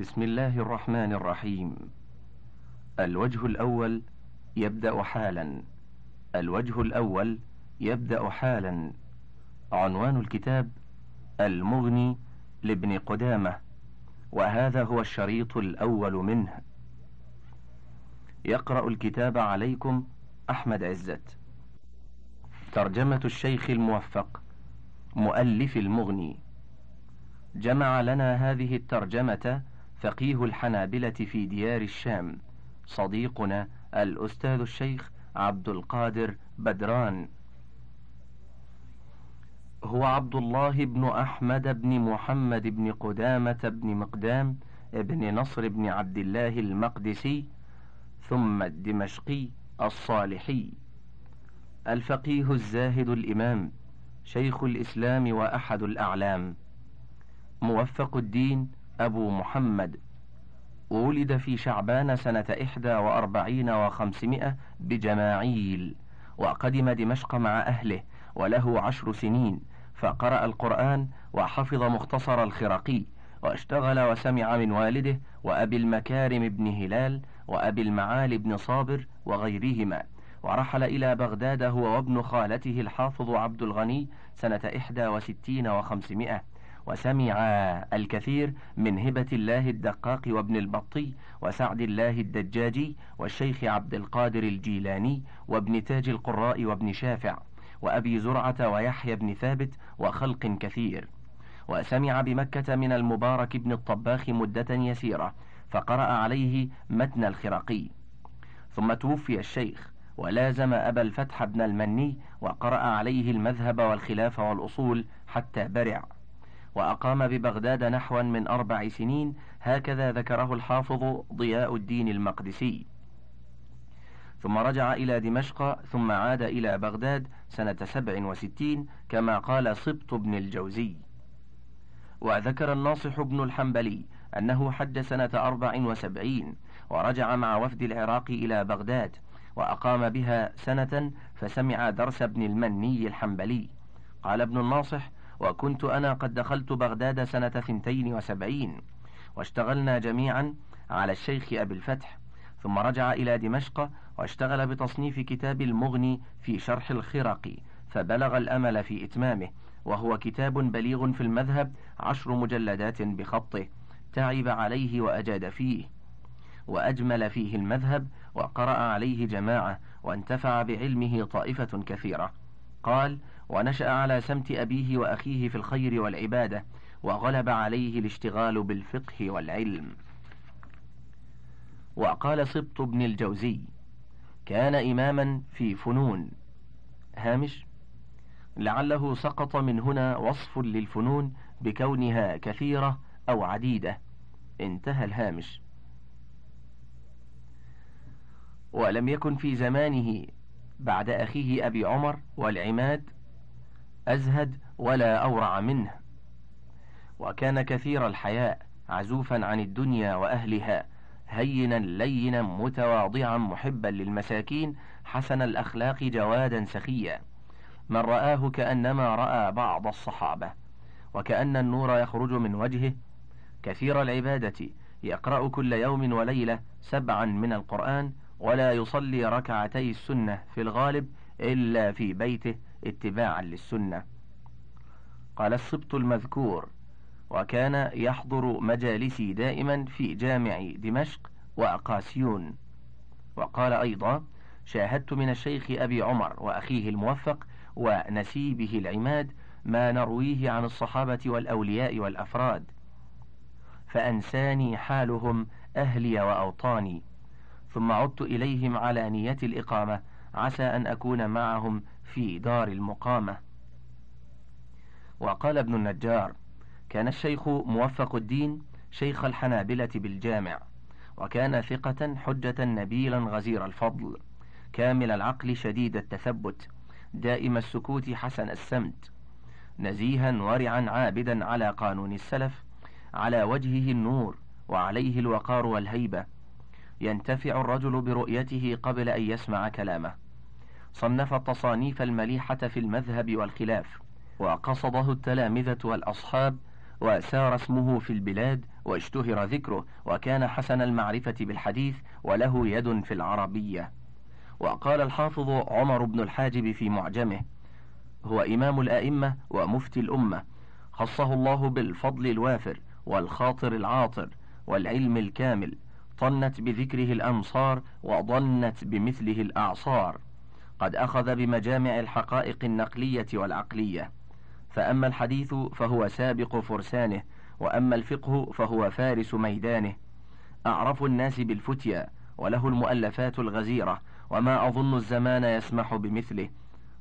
بسم الله الرحمن الرحيم. الوجه الأول يبدأ حالا. الوجه الأول يبدأ حالا. عنوان الكتاب المغني لابن قدامة وهذا هو الشريط الأول منه. يقرأ الكتاب عليكم أحمد عزت. ترجمة الشيخ الموفق مؤلف المغني. جمع لنا هذه الترجمة فقيه الحنابلة في ديار الشام صديقنا الأستاذ الشيخ عبد القادر بدران. هو عبد الله بن أحمد بن محمد بن قدامة بن مقدام بن نصر بن عبد الله المقدسي ثم الدمشقي الصالحي. الفقيه الزاهد الإمام شيخ الإسلام وأحد الأعلام. موفق الدين أبو محمد. ولد في شعبان سنة إحدى وأربعين وخمسمائة بجماعيل وقدم دمشق مع أهله وله عشر سنين. فقرأ القرآن وحفظ مختصر الخرقي واشتغل وسمع من والده وأبي المكارم بن هلال وأبي المعالي بن صابر وغيرهما. ورحل إلى بغداد هو وابن خالته الحافظ عبد الغني سنة إحدى وستين وخمسمائة. وسمع الكثير من هبة الله الدقاق وابن البطي وسعد الله الدجاجي والشيخ عبد القادر الجيلاني وابن تاج القراء وابن شافع وأبي زرعة ويحيى بن ثابت وخلق كثير. وسمع بمكة من المبارك بن الطباخ مدة يسيرة فقرأ عليه متن الخرقي ثم توفي الشيخ ولازم أبا الفتح بن المني وقرأ عليه المذهب والخلاف والأصول حتى برع. وأقام ببغداد نحوا من أربع سنين هكذا ذكره الحافظ ضياء الدين المقدسي. ثم رجع إلى دمشق ثم عاد إلى بغداد سنة سبع وستين كما قال صبت بن الجوزي. وذكر الناصح بن الحنبلي أنه حج سنة أربع وسبعين ورجع مع وفد العراق إلى بغداد وأقام بها سنة فسمع درس ابن المني الحنبلي. قال ابن الناصح وكنت أنا قد دخلت بغداد سنة ثنتين وسبعين واشتغلنا جميعا على الشيخ أبي الفتح ثم رجع إلى دمشق واشتغل بتصنيف كتاب المغني في شرح الخرق فبلغ الأمل في إتمامه وهو كتاب بليغ في المذهب عشر مجلدات بخطه تعب عليه وأجاد فيه وأجمل فيه المذهب وقرأ عليه جماعة وانتفع بعلمه طائفة كثيرة. قال ونشأ على سمت أبيه وأخيه في الخير والعبادة وغلب عليه الاشتغال بالفقه والعلم. وقال سبط بن الجوزي كان إماما في فنون. هامش لعله سقط من هنا وصف للفنون بكونها كثيرة أو عديدة. انتهى الهامش. ولم يكن في زمانه بعد أخيه أبي عمر والعماد أزهد ولا أورع منه. وكان كثير الحياء عزوفا عن الدنيا وأهلها هينا لينا متواضعا محبا للمساكين حسن الأخلاق جوادا سخيا. من رآه كأنما رأى بعض الصحابة وكأن النور يخرج من وجهه. كثير العبادة يقرأ كل يوم وليلة سبعا من القرآن ولا يصلي ركعتي السنة في الغالب إلا في بيته. اتباعا للسنة. قال السبط المذكور وكان يحضر مجالسي دائما في جامع دمشق وأقاسيون. وقال أيضا شاهدت من الشيخ أبي عمر وأخيه الموفق ونسيبه العماد ما نرويه عن الصحابة والأولياء والأفراد. فأنساني حالهم أهلي وأوطاني. ثم عدت إليهم على نية الإقامة عسى أن أكون معهم في دار المقامة. وقال ابن النجار كان الشيخ موفق الدين شيخ الحنابلة بالجامع وكان ثقة حجة نبيلا غزير الفضل كامل العقل شديد التثبت دائم السكوت حسن السمت نزيها ورعا عابدا على قانون السلف على وجهه النور وعليه الوقار والهيبة. ينتفع الرجل برؤيته قبل أن يسمع كلامه. صنف التصانيف المليحة في المذهب والخلاف وقصده التلامذة والأصحاب وسار اسمه في البلاد واشتهر ذكره وكان حسن المعرفة بالحديث وله يد في العربية. وقال الحافظ عمر بن الحاجب في معجمه هو إمام الأئمة ومفتي الأمة خصه الله بالفضل الوافر والخاطر العاطر والعلم الكامل طنت بذكره الأمصار وضنت بمثله الأعصار. قد أخذ بمجامع الحقائق النقلية والعقلية. فأما الحديث فهو سابق فرسانه وأما الفقه فهو فارس ميدانه. أعرف الناس بالفتيا وله المؤلفات الغزيرة وما أظن الزمان يسمح بمثله.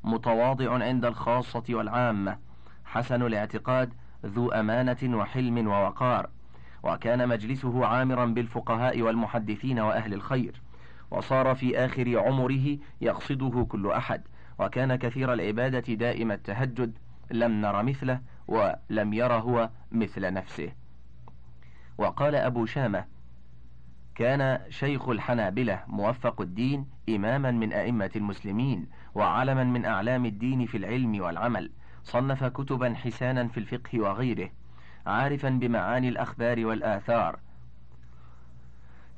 متواضع عند الخاصة والعامة. حسن الاعتقاد ذو أمانة وحلم ووقار. وكان مجلسه عامرا بالفقهاء والمحدثين وأهل الخير. وصار في آخر عمره يقصده كل أحد وكان كثير العبادة دائم التهجد لم نر مثله ولم ير هو مثل نفسه. وقال أبو شامة كان شيخ الحنابلة موفق الدين إماما من أئمة المسلمين وعلما من أعلام الدين في العلم والعمل صنف كتبا حسانا في الفقه وغيره عارفا بمعاني الأخبار والآثار.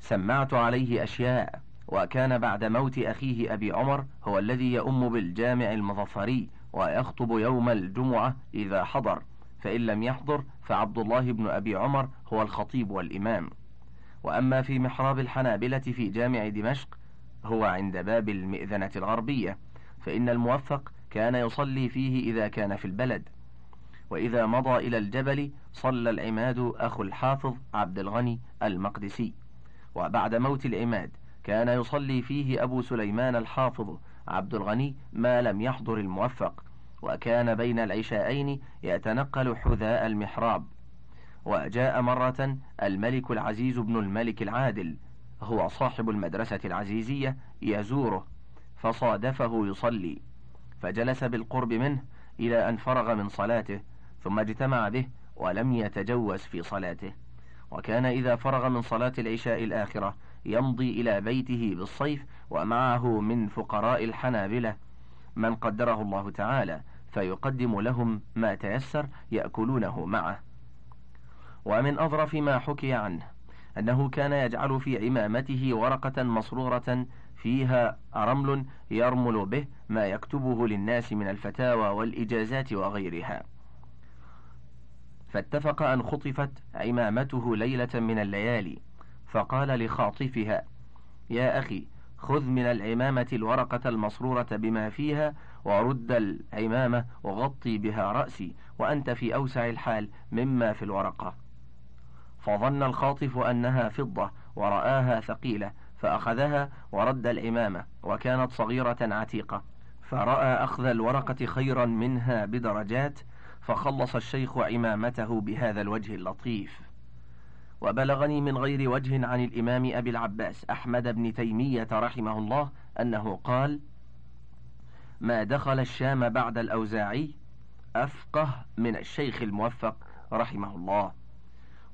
سمعت عليه أشياء وكان بعد موت أخيه أبي عمر هو الذي يؤم بالجامع المظفري ويخطب يوم الجمعة إذا حضر فإن لم يحضر فعبد الله بن أبي عمر هو الخطيب والإمام. وأما في محراب الحنابلة في جامع دمشق هو عند باب المئذنة الغربية فإن الموفق كان يصلي فيه إذا كان في البلد. وإذا مضى إلى الجبل صلى العماد أخو الحافظ عبد الغني المقدسي. وبعد موت العماد كان يصلي فيه أبو سليمان الحافظ عبد الغني ما لم يحضر الموفق وكان بين العشاءين يتنقل حذاء المحراب. وجاء مرة الملك العزيز بن الملك العادل هو صاحب المدرسة العزيزية يزوره فصادفه يصلي. فجلس بالقرب منه إلى أن فرغ من صلاته ثم اجتمع به ولم يتجوز في صلاته. وكان إذا فرغ من صلاة العشاء الآخرة يمضي إلى بيته بالصيف ومعه من فقراء الحنابلة. من قدره الله تعالى فيقدم لهم ما تيسر يأكلونه معه. ومن أظرف ما حكي عنه أنه كان يجعل في عمامته ورقة مصرورة فيها رمل يرمل به ما يكتبه للناس من الفتاوى والإجازات وغيرها. فاتفق أن خطفت عمامته ليلة من الليالي. فقال لخاطفها يا أخي خذ من العمامة الورقة المصرورة بما فيها ورد العمامة وغطي بها رأسي وأنت في أوسع الحال مما في الورقة. فظن الخاطف أنها فضة ورآها ثقيلة فأخذها ورد العمامة وكانت صغيرة عتيقة فرأى أخذ الورقة خيرا منها بدرجات فخلص الشيخ عمامته بهذا الوجه اللطيف. وبلغني من غير وجه عن الإمام أبي العباس أحمد بن تيمية رحمه الله أنه قال ما دخل الشام بعد الأوزاعي أفقه من الشيخ الموفق رحمه الله.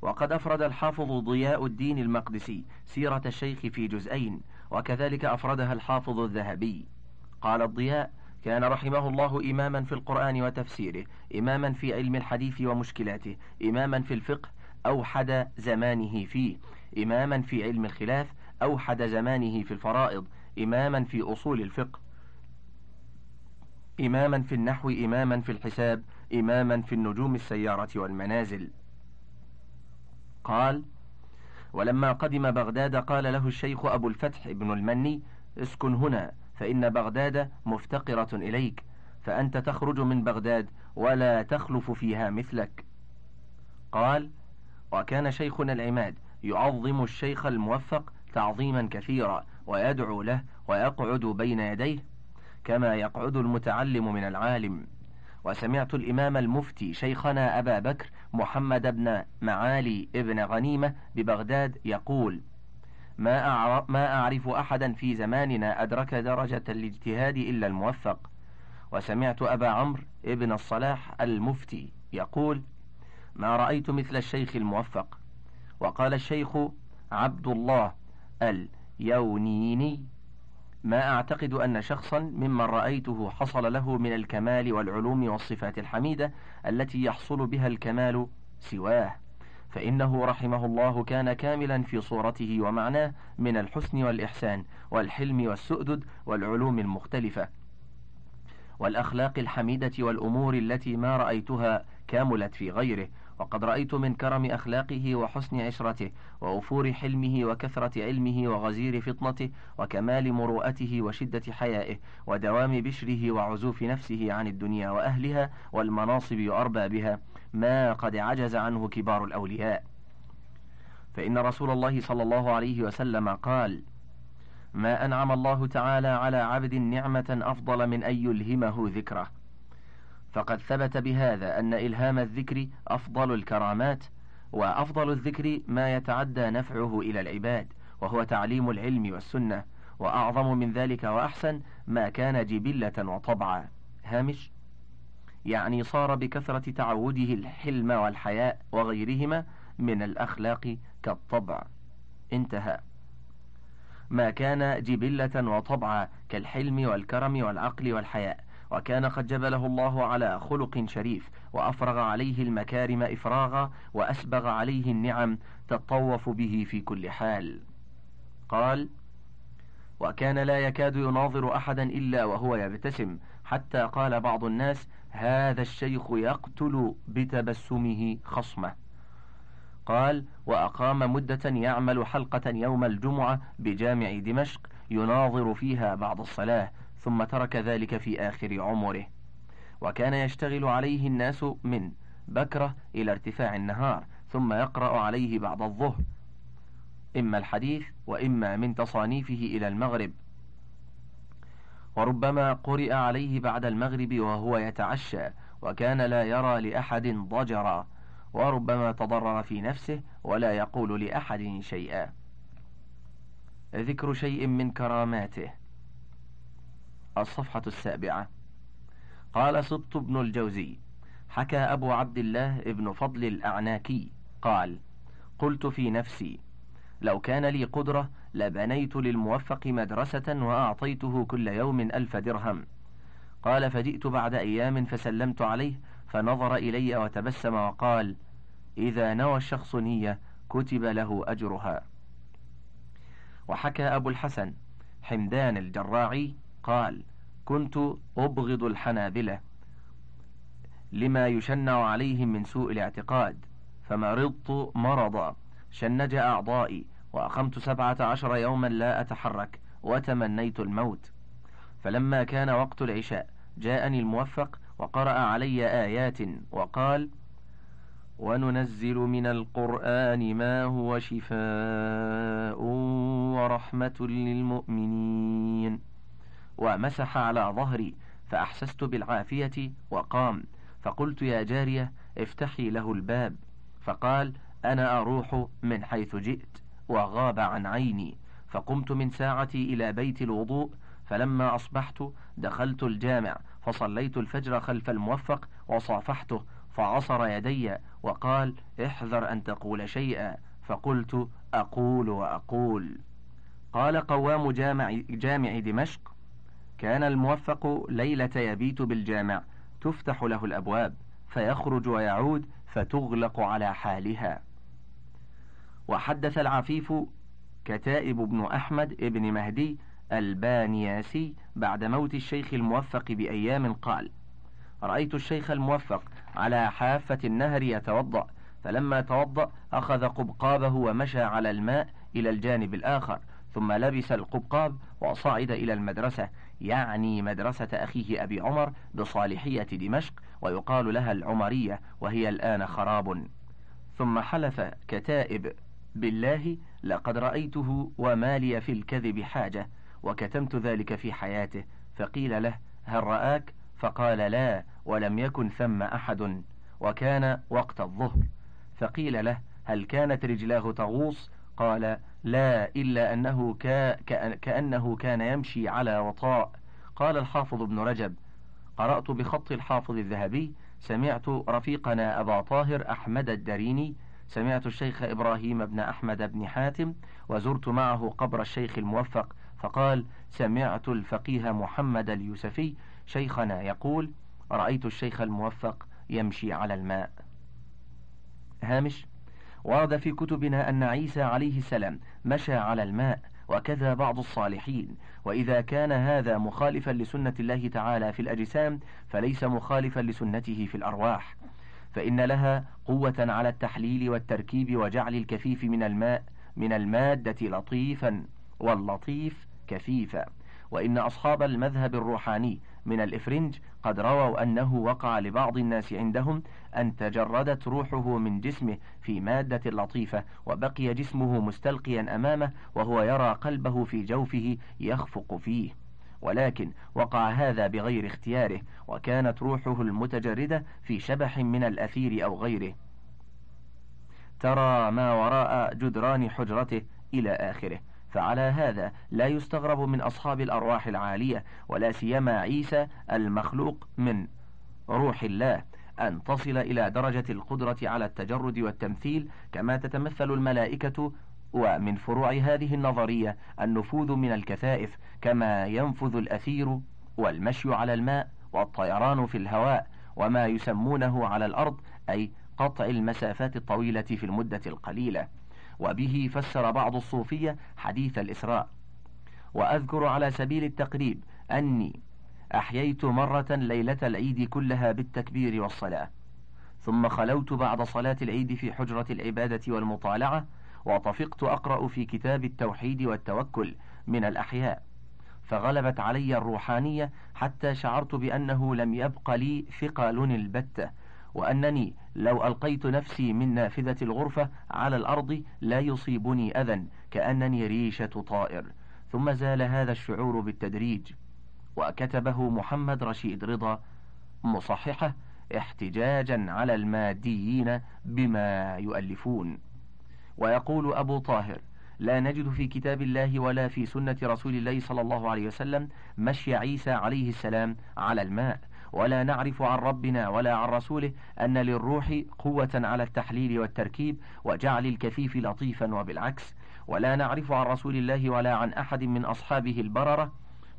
وقد أفرد الحافظ ضياء الدين المقدسي سيرة الشيخ في جزئين وكذلك أفردها الحافظ الذهبي. قال الضياء كان رحمه الله إماما في القرآن وتفسيره إماما في علم الحديث ومشكلاته إماما في الفقه أوحد زمانه فيه. إماما في علم الخلاف أوحد زمانه في الفرائض إماما في أصول الفقه إماما في النحو إماما في الحساب إماما في النجوم السيارة والمنازل. قال ولما قدم بغداد قال له الشيخ أبو الفتح بن المني اسكن هنا فإن بغداد مفتقرة إليك فأنت تخرج من بغداد ولا تخلف فيها مثلك. قال وكان شيخنا العماد يعظم الشيخ الموفق تعظيما كثيرا ويدعو له ويقعد بين يديه كما يقعد المتعلم من العالم. وسمعت الإمام المفتي شيخنا أبا بكر محمد بن معالي ابن غنيمة ببغداد يقول ما, ما أعرف أحدا في زماننا أدرك درجة الاجتهاد إلا الموفق. وسمعت أبا عمرو ابن الصلاح المفتي يقول ما رأيت مثل الشيخ الموفق. وقال الشيخ عبد الله اليونيني ما أعتقد أن شخصا ممن رأيته حصل له من الكمال والعلوم والصفات الحميدة التي يحصل بها الكمال سواه. فإنه رحمه الله كان كاملا في صورته ومعناه من الحسن والإحسان والحلم والسؤدد والعلوم المختلفة والأخلاق الحميدة والأمور التي ما رأيتها كاملت في غيره وقد رأيت من كرم أخلاقه وحسن عشرته وأفور حلمه وكثرة علمه وغزير فطنته وكمال مروءته وشدة حيائه ودوام بشره وعزوف نفسه عن الدنيا وأهلها والمناصب وأربابها ما قد عجز عنه كبار الأولياء. فإن رسول الله صلى الله عليه وسلم قال ما أنعم الله تعالى على عبد نعمة أفضل من أن يلهمه ذكره فقد ثبت بهذا أن إلهام الذكر أفضل الكرامات وأفضل الذكر ما يتعدى نفعه إلى العباد وهو تعليم العلم والسنة وأعظم من ذلك وأحسن ما كان جبلة وطبعا. هامش؟ يعني صار بكثرة تعوده الحلم والحياء وغيرهما من الأخلاق كالطبع. انتهى. ما كان جبلة وطبعا كالحلم والكرم والعقل والحياء. وكان قد جبله الله على خلق شريف وأفرغ عليه المكارم إفراغا وأسبغ عليه النعم تطوف به في كل حال. قال وكان لا يكاد يناظر أحدا إلا وهو يبتسم. حتى قال بعض الناس هذا الشيخ يقتل بتبسمه خصمه. قال وأقام مدة يعمل حلقة يوم الجمعة بجامع دمشق يناظر فيها بعد الصلاة. ثم ترك ذلك في آخر عمره. وكان يشتغل عليه الناس من بكرة إلى ارتفاع النهار ثم يقرأ عليه بعد الظهر. إما الحديث وإما من تصانيفه إلى المغرب. وربما قرئ عليه بعد المغرب وهو يتعشى وكان لا يرى لأحد ضجرا. وربما تضرر في نفسه ولا يقول لأحد شيئا. ذكر شيء من كراماته. الصفحة السابعة. قال سبط بن الجوزي حكى أبو عبد الله ابن فضل الأعناكي قال قلت في نفسي لو كان لي قدرة لبنيت للموفق مدرسة وأعطيته كل يوم ألف درهم. قال فجئت بعد أيام فسلمت عليه فنظر إلي وتبسم وقال إذا نوى الشخص نية كتب له أجرها. وحكى أبو الحسن حمدان الجراعي قال كنت أبغض الحنابلة لما يشنع عليهم من سوء الاعتقاد فمرضت مرضا شنج أعضائي وأقمت سبعة عشر يوما لا أتحرك وتمنيت الموت. فلما كان وقت العشاء جاءني الموفق وقرأ علي آيات وقال وننزل من القرآن ما هو شفاء ورحمة للمؤمنين. ومسح على ظهري فأحسست بالعافية وقام. فقلت يا جارية افتحي له الباب. فقال أنا أروح من حيث جئت. وغاب عن عيني. فقمت من ساعتي إلى بيت الوضوء. فلما أصبحت دخلت الجامع. فصليت الفجر خلف الموفق وصافحته. فعصر يدي وقال احذر أن تقول شيئا. فقلت أقول وأقول. قال قوام جامع, جامع دمشق كان الموفق ليلة يبيت بالجامع تفتح له الأبواب فيخرج ويعود فتغلق على حالها. وحدث العفيف كتائب بن أحمد ابن مهدي البانياسي بعد موت الشيخ الموفق بأيام قال رأيت الشيخ الموفق على حافة النهر يتوضأ فلما توضأ أخذ قبقابه ومشى على الماء إلى الجانب الآخر ثم لبس القبقاب وصعد إلى المدرسة. يعني مدرسة أخيه أبي عمر بصالحية دمشق ويقال لها العمرية وهي الآن خراب. ثم حلف كتائب بالله لقد رأيته وما لي في الكذب حاجة وكتمت ذلك في حياته. فقيل له هل رآك؟ فقال لا ولم يكن ثم أحد وكان وقت الظهر. فقيل له هل كانت رجلاه تغوص؟ قال لا إلا أنه كا كأنه كان يمشي على وطاء. قال الحافظ ابن رجب قرأت بخط الحافظ الذهبي سمعت رفيقنا أبا طاهر أحمد الدريني سمعت الشيخ إبراهيم بن أحمد بن حاتم وزرت معه قبر الشيخ الموفق. فقال سمعت الفقيه محمد اليوسفي شيخنا يقول رأيت الشيخ الموفق يمشي على الماء. هامش؟ ورد في كتبنا أن عيسى عليه السلام مشى على الماء وكذا بعض الصالحين وإذا كان هذا مخالفا لسنة الله تعالى في الأجسام فليس مخالفا لسنته في الأرواح. فإن لها قوة على التحليل والتركيب وجعل الكفيف من الماء من المادة لطيفا واللطيف كثيفا. وإن أصحاب المذهب الروحاني من الإفرنج قد رووا أنه وقع لبعض الناس عندهم أن تجردت روحه من جسمه في مادة لطيفة وبقي جسمه مستلقيا أمامه وهو يرى قلبه في جوفه يخفق فيه. ولكن وقع هذا بغير اختياره وكانت روحه المتجردة في شبح من الأثير أو غيره. ترى ما وراء جدران حجرته إلى آخره. فعلى هذا لا يستغرب من أصحاب الأرواح العالية ولا سيما عيسى المخلوق من روح الله أن تصل إلى درجة القدرة على التجرد والتمثيل كما تتمثل الملائكة ومن فروع هذه النظرية النفوذ من الكثائف كما ينفذ الأثير والمشي على الماء والطيران في الهواء وما يسمونه على الأرض أي قطع المسافات الطويلة في المدة القليلة. وبه فسر بعض الصوفية حديث الإسراء. وأذكر على سبيل التقريب أني أحييت مرة ليلة العيد كلها بالتكبير والصلاة ثم خلوت بعد صلاة العيد في حجرة العبادة والمطالعة وطفقت أقرأ في كتاب التوحيد والتوكل من الأحياء. فغلبت علي الروحانية حتى شعرت بأنه لم يبق لي ثقل البتة وأنني لو ألقيت نفسي من نافذة الغرفة على الأرض لا يصيبني أذى كأنني ريشة طائر. ثم زال هذا الشعور بالتدريج. وكتبه محمد رشيد رضا مصححة احتجاجا على الماديين بما يؤلفون. ويقول أبو طاهر لا نجد في كتاب الله ولا في سنة رسول الله صلى الله عليه وسلم مشي عيسى عليه السلام على الماء. ولا نعرف عن ربنا ولا عن رسوله أن للروح قوة على التحليل والتركيب وجعل الكثيف لطيفا وبالعكس. ولا نعرف عن رسول الله ولا عن أحد من أصحابه البررة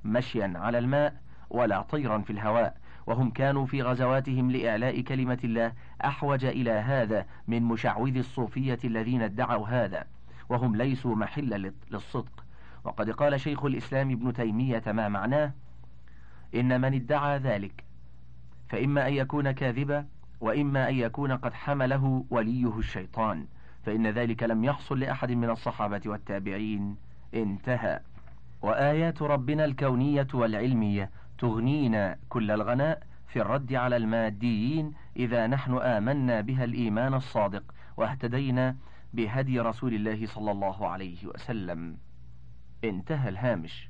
مشيا على الماء ولا طيرا في الهواء. وهم كانوا في غزواتهم لإعلاء كلمة الله. أحوج إلى هذا من مشعوذ الصوفية الذين ادعوا هذا. وهم ليسوا محلا للصدق. وقد قال شيخ الإسلام ابن تيمية ما معناه؟ إن من ادعى ذلك فإما أن يكون كاذبا وإما أن يكون قد حمله وليه الشيطان فإن ذلك لم يحصل لأحد من الصحابة والتابعين انتهى. وآيات ربنا الكونية والعلمية تغنينا كل الغناء في الرد على الماديين إذا نحن آمنا بها الإيمان الصادق واهتدينا بهدي رسول الله صلى الله عليه وسلم. انتهى الهامش.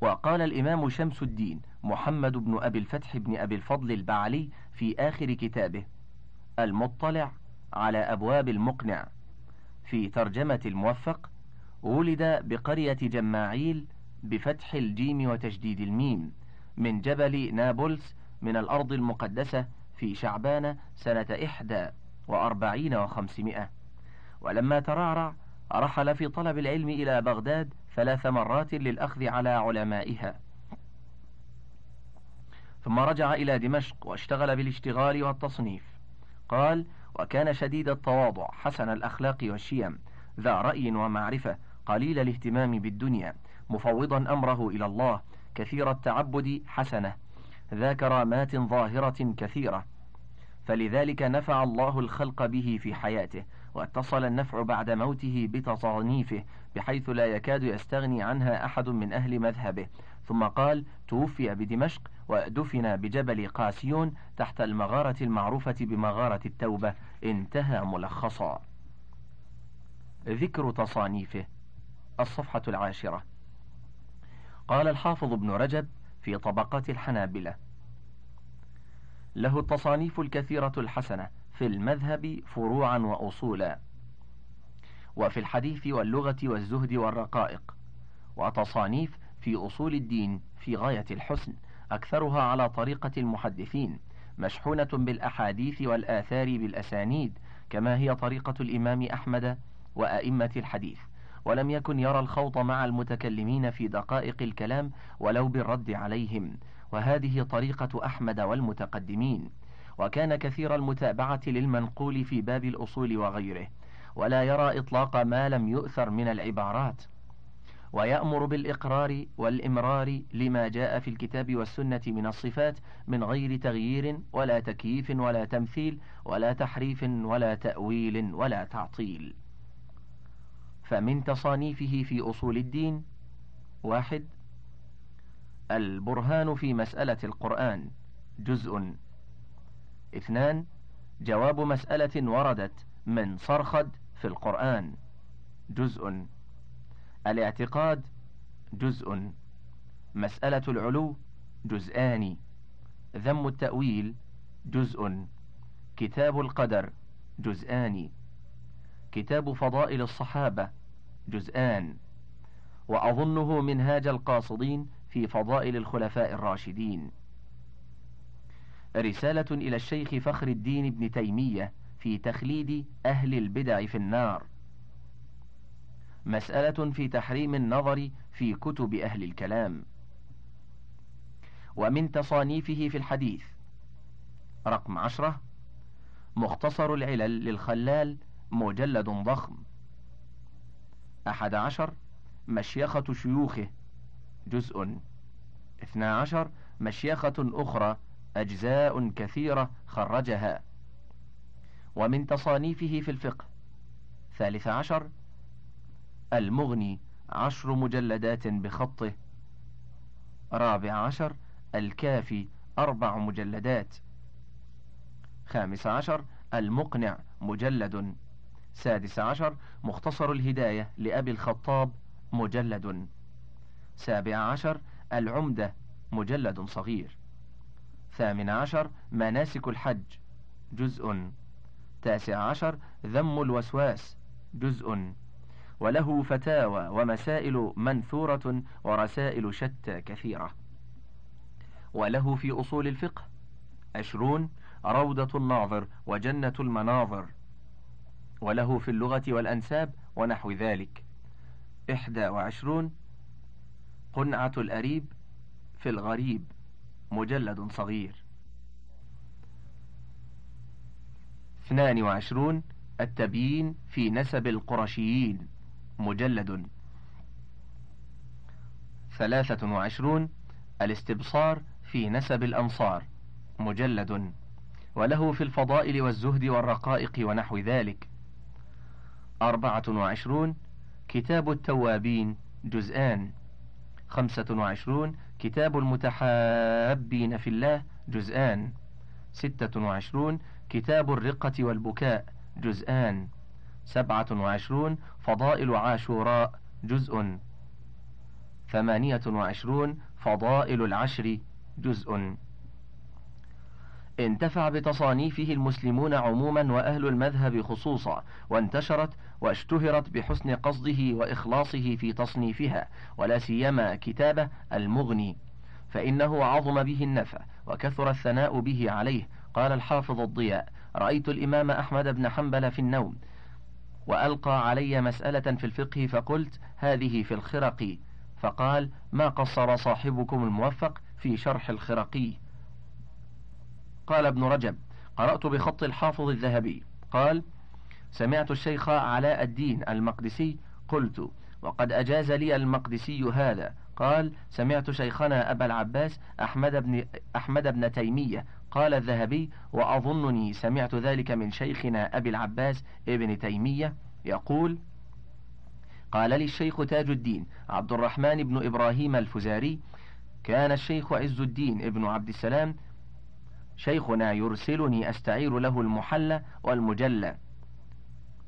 وقال الإمام شمس الدين محمد بن أبي الفتح بن أبي الفضل البعلي في آخر كتابه المطلع على أبواب المقنع. في ترجمة الموفق ولد بقرية جماعيل بفتح الجيم وتشديد الميم من جبل نابلس من الأرض المقدسة في شعبان سنة إحدى وأربعين وخمسمائة. ولما ترعرع رحل في طلب العلم إلى بغداد ثلاث مرات للأخذ على علمائها. ثم رجع إلى دمشق واشتغل بالاشتغال والتصنيف. قال وكان شديد التواضع حسن الأخلاق والشيم ذا رأي ومعرفة قليل الاهتمام بالدنيا مفوضا أمره إلى الله كثير التعبد حسنة ذا كرامات ظاهرة كثيرة. فلذلك نفع الله الخلق به في حياته واتصل النفع بعد موته بتصانيفه بحيث لا يكاد يستغني عنها أحد من أهل مذهبه ثم قال توفي بدمشق ودفن بجبل قاسيون تحت المغارة المعروفة بمغارة التوبة. انتهى ملخصا. ذكر تصانيفه. الصفحة العاشرة. قال الحافظ ابن رجب في طبقات الحنابلة له التصانيف الكثيرة الحسنة في المذهب فروعا وأصولا وفي الحديث واللغة والزهد والرقائق وتصانيف في أصول الدين في غاية الحسن أكثرها على طريقة المحدثين مشحونة بالأحاديث والآثار بالأسانيد كما هي طريقة الإمام أحمد وأئمة الحديث. ولم يكن يرى الخوض مع المتكلمين في دقائق الكلام ولو بالرد عليهم. وهذه طريقة أحمد والمتقدمين. وكان كثير المتابعة للمنقول في باب الأصول وغيره. ولا يرى إطلاق ما لم يؤثر من العبارات. ويأمر بالإقرار والإمرار لما جاء في الكتاب والسنة من الصفات من غير تغيير ولا تكييف ولا تمثيل ولا تحريف ولا تأويل ولا تعطيل. فمن تصانيفه في أصول الدين واحد البرهان في مسألة القرآن جزء. اثنان جواب مسألة وردت من صرخد في القرآن جزء. الاعتقاد جزء مسألة العلو جزءان ذم التأويل جزء كتاب القدر جزءان كتاب فضائل الصحابة جزءان وأظنه منهاج القاصدين في فضائل الخلفاء الراشدين. رسالة إلى الشيخ فخر الدين ابن تيمية في تخليد أهل البدع في النار. مسألة في تحريم النظر في كتب أهل الكلام. ومن تصانيفه في الحديث. رقم عشرة. مختصر العلل للخلال مجلد ضخم. أحد عشر. مشيخة شيوخه. جزء. اثنا عشر. مشيخة أخرى. أجزاء كثيرة خرجها. ومن تصانيفه في الفقه. ثالث عشر. المغني عشر مجلدات بخطه. رابع عشر الكافي أربع مجلدات. خامس عشر المقنع مجلد. سادس عشر مختصر الهداية لأبي الخطاب مجلد. سابع عشر العمدة مجلد صغير. ثامن عشر مناسك الحج جزء. تاسع عشر ذم الوسواس جزء. وله فتاوى ومسائل منثورة ورسائل شتى كثيرة. وله في أصول الفقه عشرون روضة الناظر وجنة المناظر. وله في اللغة والأنساب ونحو ذلك. إحدى وعشرون قنعة الأريب في الغريب مجلد صغير. اثنان وعشرون التبيين في نسب القرشيين. مجلد. ثلاثة وعشرون الاستبصار في نسب الأنصار. مجلد. وله في الفضائل والزهد والرقائق ونحو ذلك. أربعة وعشرون كتاب التوابين جزءان خمسة وعشرون كتاب المتحابين في الله جزءان ستة وعشرون كتاب الرقة والبكاء جزءان سبعة وعشرون فضائل عاشوراء جزء. ثمانية وعشرون فضائل العشر جزء. انتفع بتصانيفه المسلمون عموما وأهل المذهب خصوصا وانتشرت واشتهرت بحسن قصده وإخلاصه في تصنيفها ولا سيما كتابه المغني. فإنه عظم به النفع وكثر الثناء به عليه. قال الحافظ الضياء رأيت الإمام أحمد بن حنبل في النوم وألقى علي مسألة في الفقه فقلت هذه في الخرقي فقال ما قصر صاحبكم الموفق في شرح الخرقي قال ابن رجب قرأت بخط الحافظ الذهبي. قال سمعت الشيخ علاء الدين المقدسي قلت وقد أجاز لي المقدسي هذا. قال سمعت شيخنا أبا العباس أحمد بن, أحمد بن تيمية قال الذهبي وأظنني سمعت ذلك من شيخنا أبي العباس ابن تيمية يقول قال لي الشيخ تاج الدين عبد الرحمن بن إبراهيم الفزاري كان الشيخ عز الدين ابن عبد السلام شيخنا يرسلني أستعير له المحلى والمجلى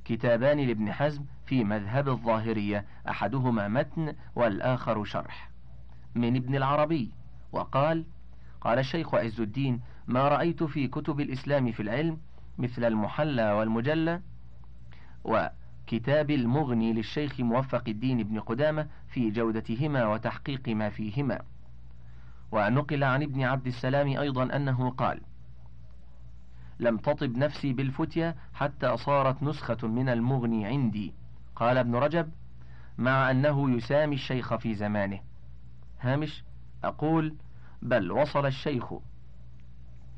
كتابان لابن حزم في مذهب الظاهرية أحدهما متن والآخر شرح. من ابن العربي. وقال قال الشيخ عز الدين ما رأيت في كتب الإسلام في العلم مثل المحلى والمجلى وكتاب المغني للشيخ موفق الدين بن قدامة في جودتهما وتحقيق ما فيهما. ونقل عن ابن عبد السلام أيضا أنه قال لم تطب نفسي بالفتية حتى صارت نسخة من المغني عندي قال ابن رجب مع أنه يسامي الشيخ في زمانه. هامش أقول بل وصل الشيخ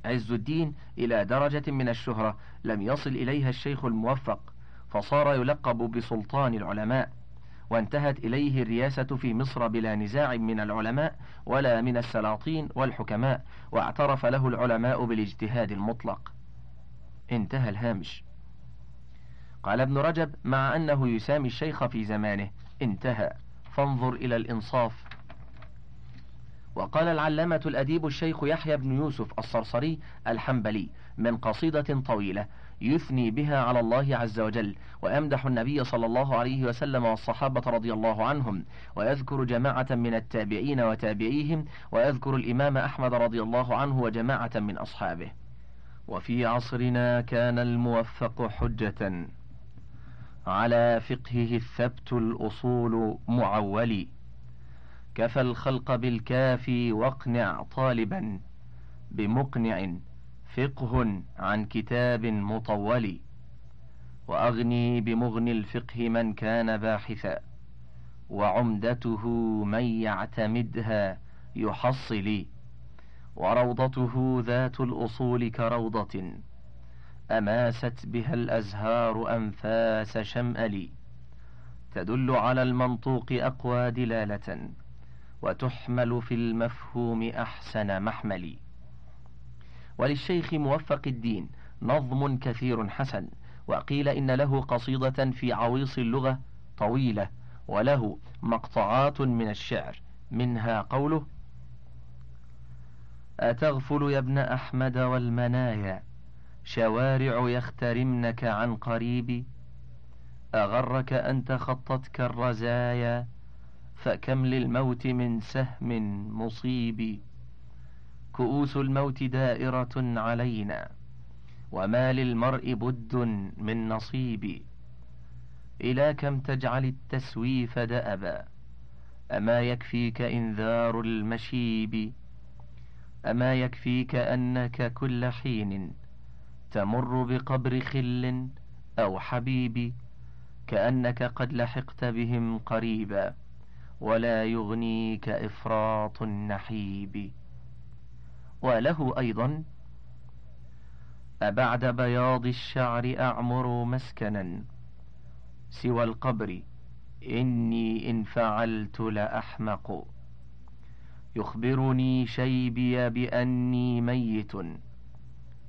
عز الدين إلى درجة من الشهرة لم يصل إليها الشيخ الموفق فصار يلقب بسلطان العلماء وانتهت إليه الرياسة في مصر بلا نزاع من العلماء ولا من السلاطين والحكماء واعترف له العلماء بالاجتهاد المطلق. انتهى الهامش. قال ابن رجب مع أنه يسامي الشيخ في زمانه انتهى. فانظر إلى الإنصاف. وقال العلامة الأديب الشيخ يحيى بن يوسف الصرصري الحنبلي من قصيدة طويلة يثني بها على الله عز وجل ويمدح النبي صلى الله عليه وسلم والصحابة رضي الله عنهم ويذكر جماعة من التابعين وتابعيهم ويذكر الإمام أحمد رضي الله عنه وجماعة من أصحابه. وفي عصرنا كان الموفق حجة. على فقهه الثبت الأصول معولي. كفى الخلق بالكافي واقنع طالبا بمقنع فقه عن كتاب مطول وأغني بمغني الفقه من كان باحثا وعمدته من يعتمدها يحصلي وروضته ذات الأصول كروضة أماست بها الأزهار أنفاس شمأل تدل على المنطوق أقوى دلالة وتحمل في المفهوم أحسن محمل وللشيخ موفق الدين نظم كثير حسن وقيل إن له قصيدة في عويص اللغة طويلة وله مقطعات من الشعر منها قوله أتغفل يا ابن أحمد والمنايا شوارع يخترمنك عن قريب أغرك أن تخطتك الرزايا فكم للموت من سهم مصيب. كؤوس الموت دائرة علينا وما للمرء بد من نصيب. إلى كم تجعل التسويف دأبا؟ أما يكفيك إنذار المشيب؟ أما يكفيك أنك كل حين تمر بقبر خل أو حبيب كأنك قد لحقت بهم قريبا. ولا يغنيك إفراط النحيب. وله أيضا أبعد بياض الشعر أعمر مسكنا سوى القبر إني إن فعلت لأحمق. يخبرني شيبي بأني ميت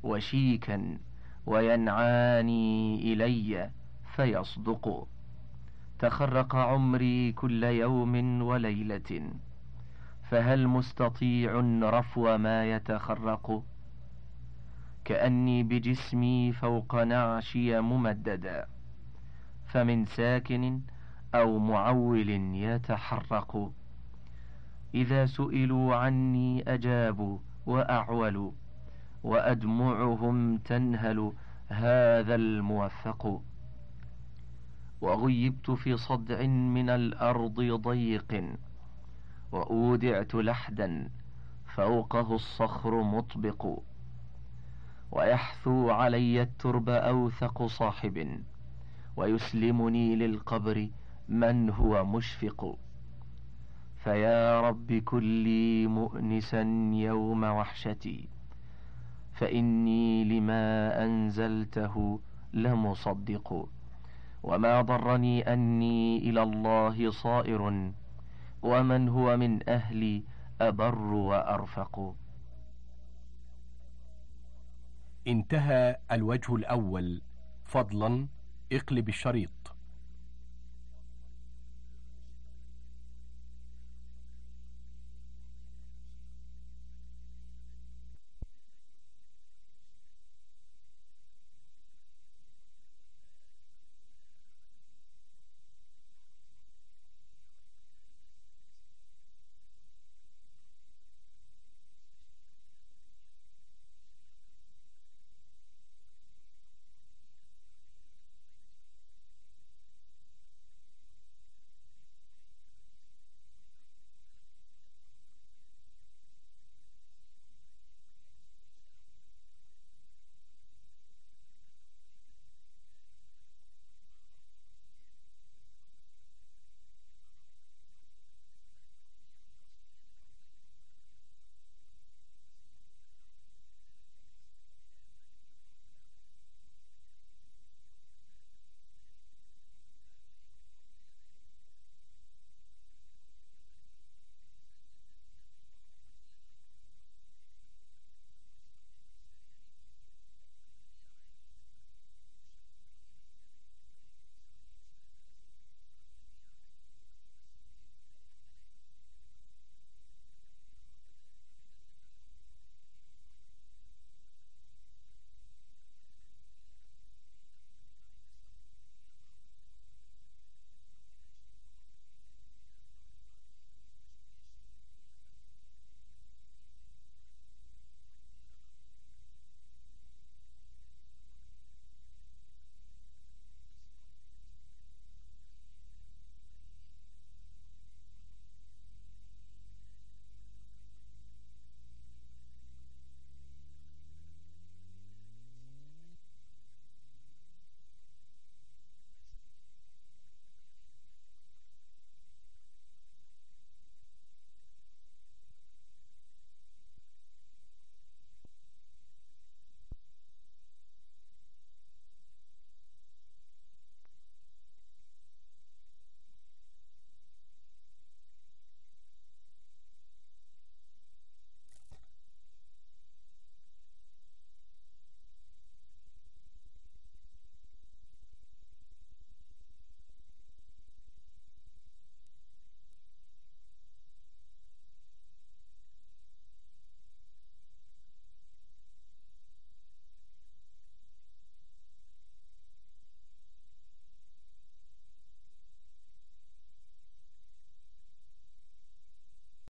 وشيكا وينعاني إلي فيصدق. تخرق عمري كل يوم وليلة فهل مستطيع رفو ما يتخرق؟ كأني بجسمي فوق نعشي ممددا فمن ساكن أو معول يتحرق. إذا سئلوا عني أجابوا وأعولوا وأدمعهم تنهل هذا الموفق. وغيبت في صدع من الأرض ضيق وأودعت لحدا فوقه الصخر مطبق ويحثو علي الترب أوثق صاحب ويسلمني للقبر من هو مشفق فيا رب كلي مؤنسا يوم وحشتي فإني لما أنزلته لمصدق وما ضرني أني إلى الله صائر. ومن هو من أهلي أبر وأرفق. انتهى الوجه الأول. فضلا اقلب الشريط.